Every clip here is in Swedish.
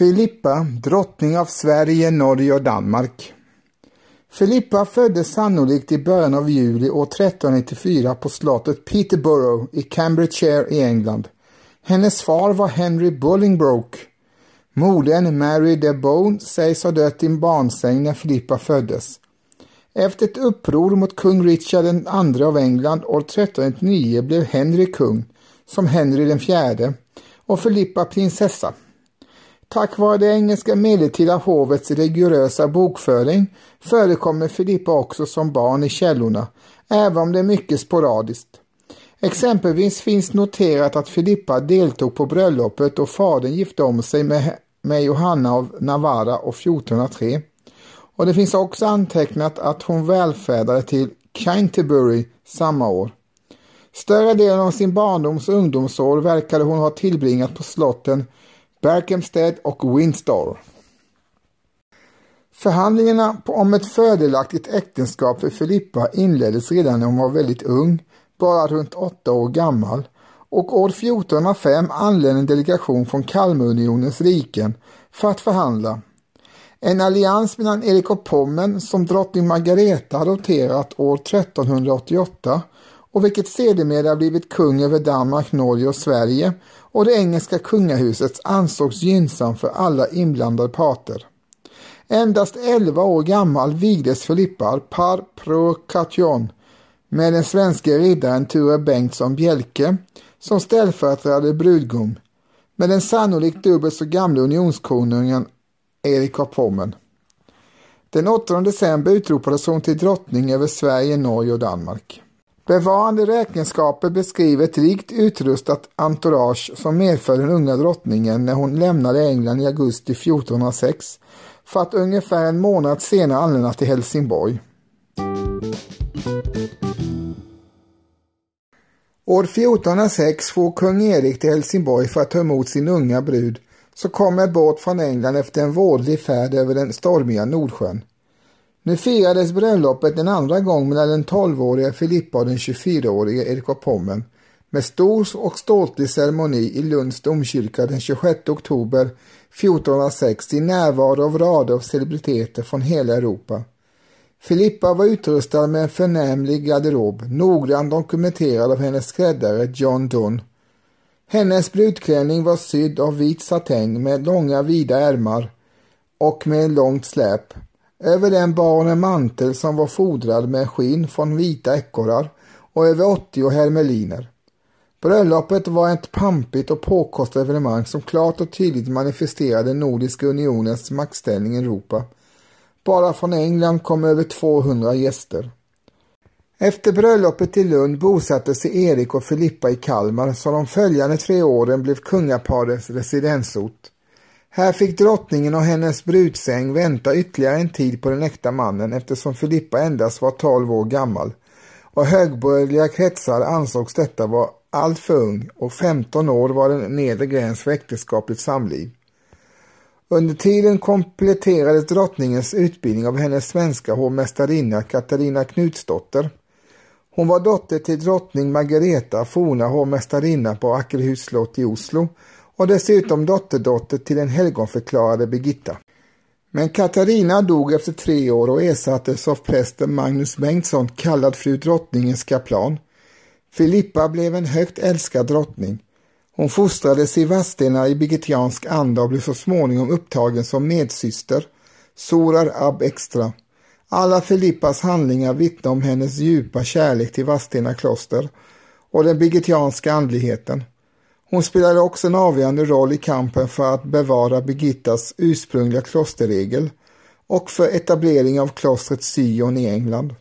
Filippa, drottning av Sverige, Norge och Danmark. Filippa föddes sannolikt i början av juli år 1394 på slottet Peterborough i Cambridgeshire i England. Hennes far var Henry Bolingbroke. Modern Mary de Bone sägs ha dött i en barnsäng när Filippa föddes. Efter ett uppror mot kung Richard II av England år 1309 blev Henry kung, som Henry den fjärde, och Filippa prinsessa. Tack vare det engelska medeltida hovets rigorösa bokföring förekommer Filippa också som barn i källorna, även om det är mycket sporadiskt. Exempelvis finns noterat att Filippa deltog på bröllopet och fadern gifte om sig med, med Johanna av Navarra år 1403. Och det finns också antecknat att hon välfärdade till Canterbury samma år. Större delen av sin barndoms och ungdomsår verkade hon ha tillbringat på slotten Berkhamsted och Windsor. Förhandlingarna om ett fördelaktigt äktenskap för Filippa inleddes redan när hon var väldigt ung, bara runt åtta år gammal, och år 1405 anlände en delegation från Kalmarunionens riken för att förhandla. En allians mellan Erik och Pommern som drottning Margareta adopterat år 1388 och vilket sedermera blivit kung över Danmark, Norge och Sverige och det engelska kungahuset ansågs gynnsamt för alla inblandade parter. Endast 11 år gammal vigdes Filippa par Procation med den svenska riddaren Ture Bengtsson Bjelke som ställföreträdare brudgum med den sannolikt dubbelt så gamla unionskonungen Erik av Pommern. Den 8 december utropades hon till drottning över Sverige, Norge och Danmark. Bevarande räkenskaper beskriver ett rikt utrustat entourage som medför den unga drottningen när hon lämnade England i augusti 1406 för att ungefär en månad senare anlända till Helsingborg. År 1406 får kung Erik till Helsingborg för att ta emot sin unga brud som kom med båt från England efter en vådlig färd över den stormiga Nordsjön. Nu firades bröllopet en andra gång mellan den 12-åriga Filippa och den 24-årige Erik av Pommern med stor och ståtlig ceremoni i Lunds domkyrka den 26 oktober 1406 i närvaro av rader av celebriteter från hela Europa. Filippa var utrustad med en förnämlig garderob, noggrant dokumenterad av hennes skräddare John Dunn. Hennes brudklänning var sydd av vit satäng med långa vida ärmar och med långt släp. Över den bar hon en mantel som var fodrad med skinn från vita ekorrar och över 80 hermeliner. Bröllopet var ett pampigt och påkostat evenemang som klart och tydligt manifesterade Nordiska unionens maktställning i Europa. Bara från England kom över 200 gäster. Efter bröllopet i Lund bosatte sig Erik och Filippa i Kalmar som de följande tre åren blev kungaparets residensort. Här fick drottningen och hennes brudsäng vänta ytterligare en tid på den äkta mannen eftersom Filippa endast var 12 år gammal och högborgerliga kretsar ansågs detta vara alltför ung och 15 år var en nedre gräns för äktenskapligt samliv. Under tiden kompletterades drottningens utbildning av hennes svenska hovmästarinna Katarina Knutsdotter. Hon var dotter till drottning Margareta, forna hovmästarinna på Ackelhus slott i Oslo och dessutom dotterdotter till den helgonförklarade Birgitta. Men Katarina dog efter tre år och ersattes av prästen Magnus Bengtsson kallad fru drottningens kaplan. Filippa blev en högt älskad drottning. Hon fostrades i Vadstena i birgittiansk anda och blev så småningom upptagen som medsyster, Sorar ab extra. Alla Filippas handlingar vittnar om hennes djupa kärlek till Vadstena kloster och den birgittianska andligheten. Hon spelade också en avgörande roll i kampen för att bevara Birgittas ursprungliga klosterregel och för etablering av klostret Sion i England.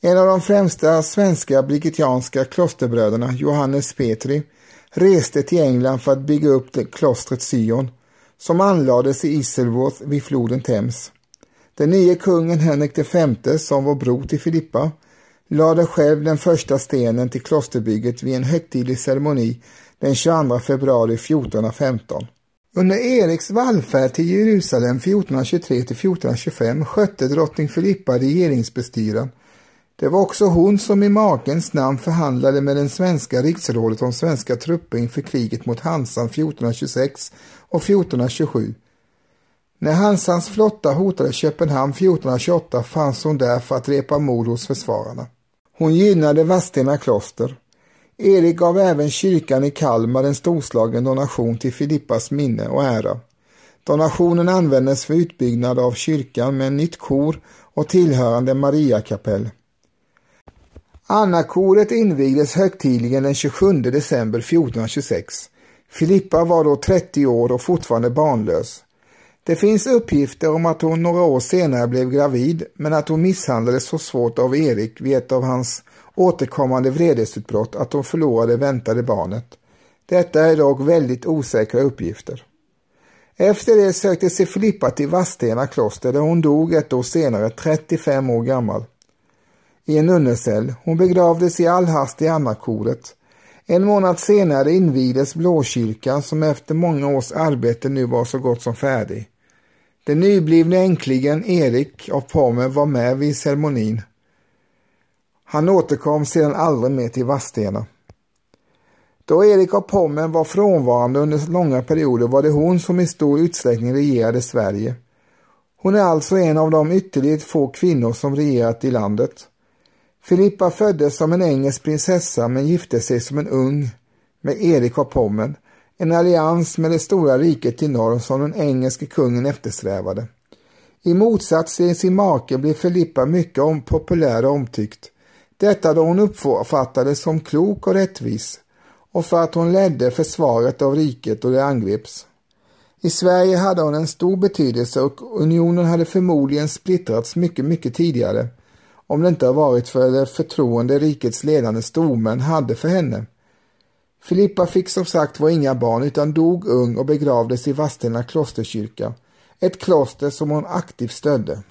En av de främsta svenska brigittianska klosterbröderna, Johannes Petri, reste till England för att bygga upp klostret Sion, som anlades i Isselworth vid floden Thames. Den nye kungen Henrik V, som var bror till Filippa, lade själv den första stenen till klosterbygget vid en högtidlig ceremoni den 22 februari 1415. Under Eriks vallfärd till Jerusalem 1423 till 1425 skötte drottning Filippa regeringsbestyren. Det var också hon som i makens namn förhandlade med den svenska riksrådet om svenska trupper inför kriget mot Hansan 1426 och 1427. När Hansans flotta hotade Köpenhamn 1428 fanns hon där för att repa mod hos försvararna. Hon gynnade Vadstena kloster. Erik gav även kyrkan i Kalmar en storslagen donation till Filippas minne och ära. Donationen användes för utbyggnad av kyrkan med nytt kor och tillhörande Mariakapell. Annakoret invigdes högtidligen den 27 december 1426. Filippa var då 30 år och fortfarande barnlös. Det finns uppgifter om att hon några år senare blev gravid men att hon misshandlades så svårt av Erik vid ett av hans återkommande vredesutbrott att de förlorade väntade barnet. Detta är dock väldigt osäkra uppgifter. Efter det sökte sig Filippa till Vadstena kloster där hon dog ett år senare, 35 år gammal. I en nunnecell. Hon begravdes i all hast i Annakoret. En månad senare invigdes Blåkyrkan som efter många års arbete nu var så gott som färdig. Den nyblivne änklingen Erik av Pommern var med vid ceremonin. Han återkom sedan aldrig mer till Vadstena. Då Erik av Pommern var frånvarande under långa perioder var det hon som i stor utsträckning regerade Sverige. Hon är alltså en av de ytterligt få kvinnor som regerat i landet. Filippa föddes som en engelsk prinsessa men gifte sig som en ung med Erik av Pommern, en allians med det stora riket i norr som den engelske kungen eftersträvade. I motsats till sin make blev Filippa mycket om populär och omtyckt. Detta då hon uppfattades som klok och rättvis och för att hon ledde försvaret av riket då det angreps. I Sverige hade hon en stor betydelse och unionen hade förmodligen splittrats mycket, mycket tidigare om det inte varit för det förtroende rikets ledande stormän hade för henne. Filippa fick som sagt var inga barn utan dog ung och begravdes i Vadstena klosterkyrka, ett kloster som hon aktivt stödde.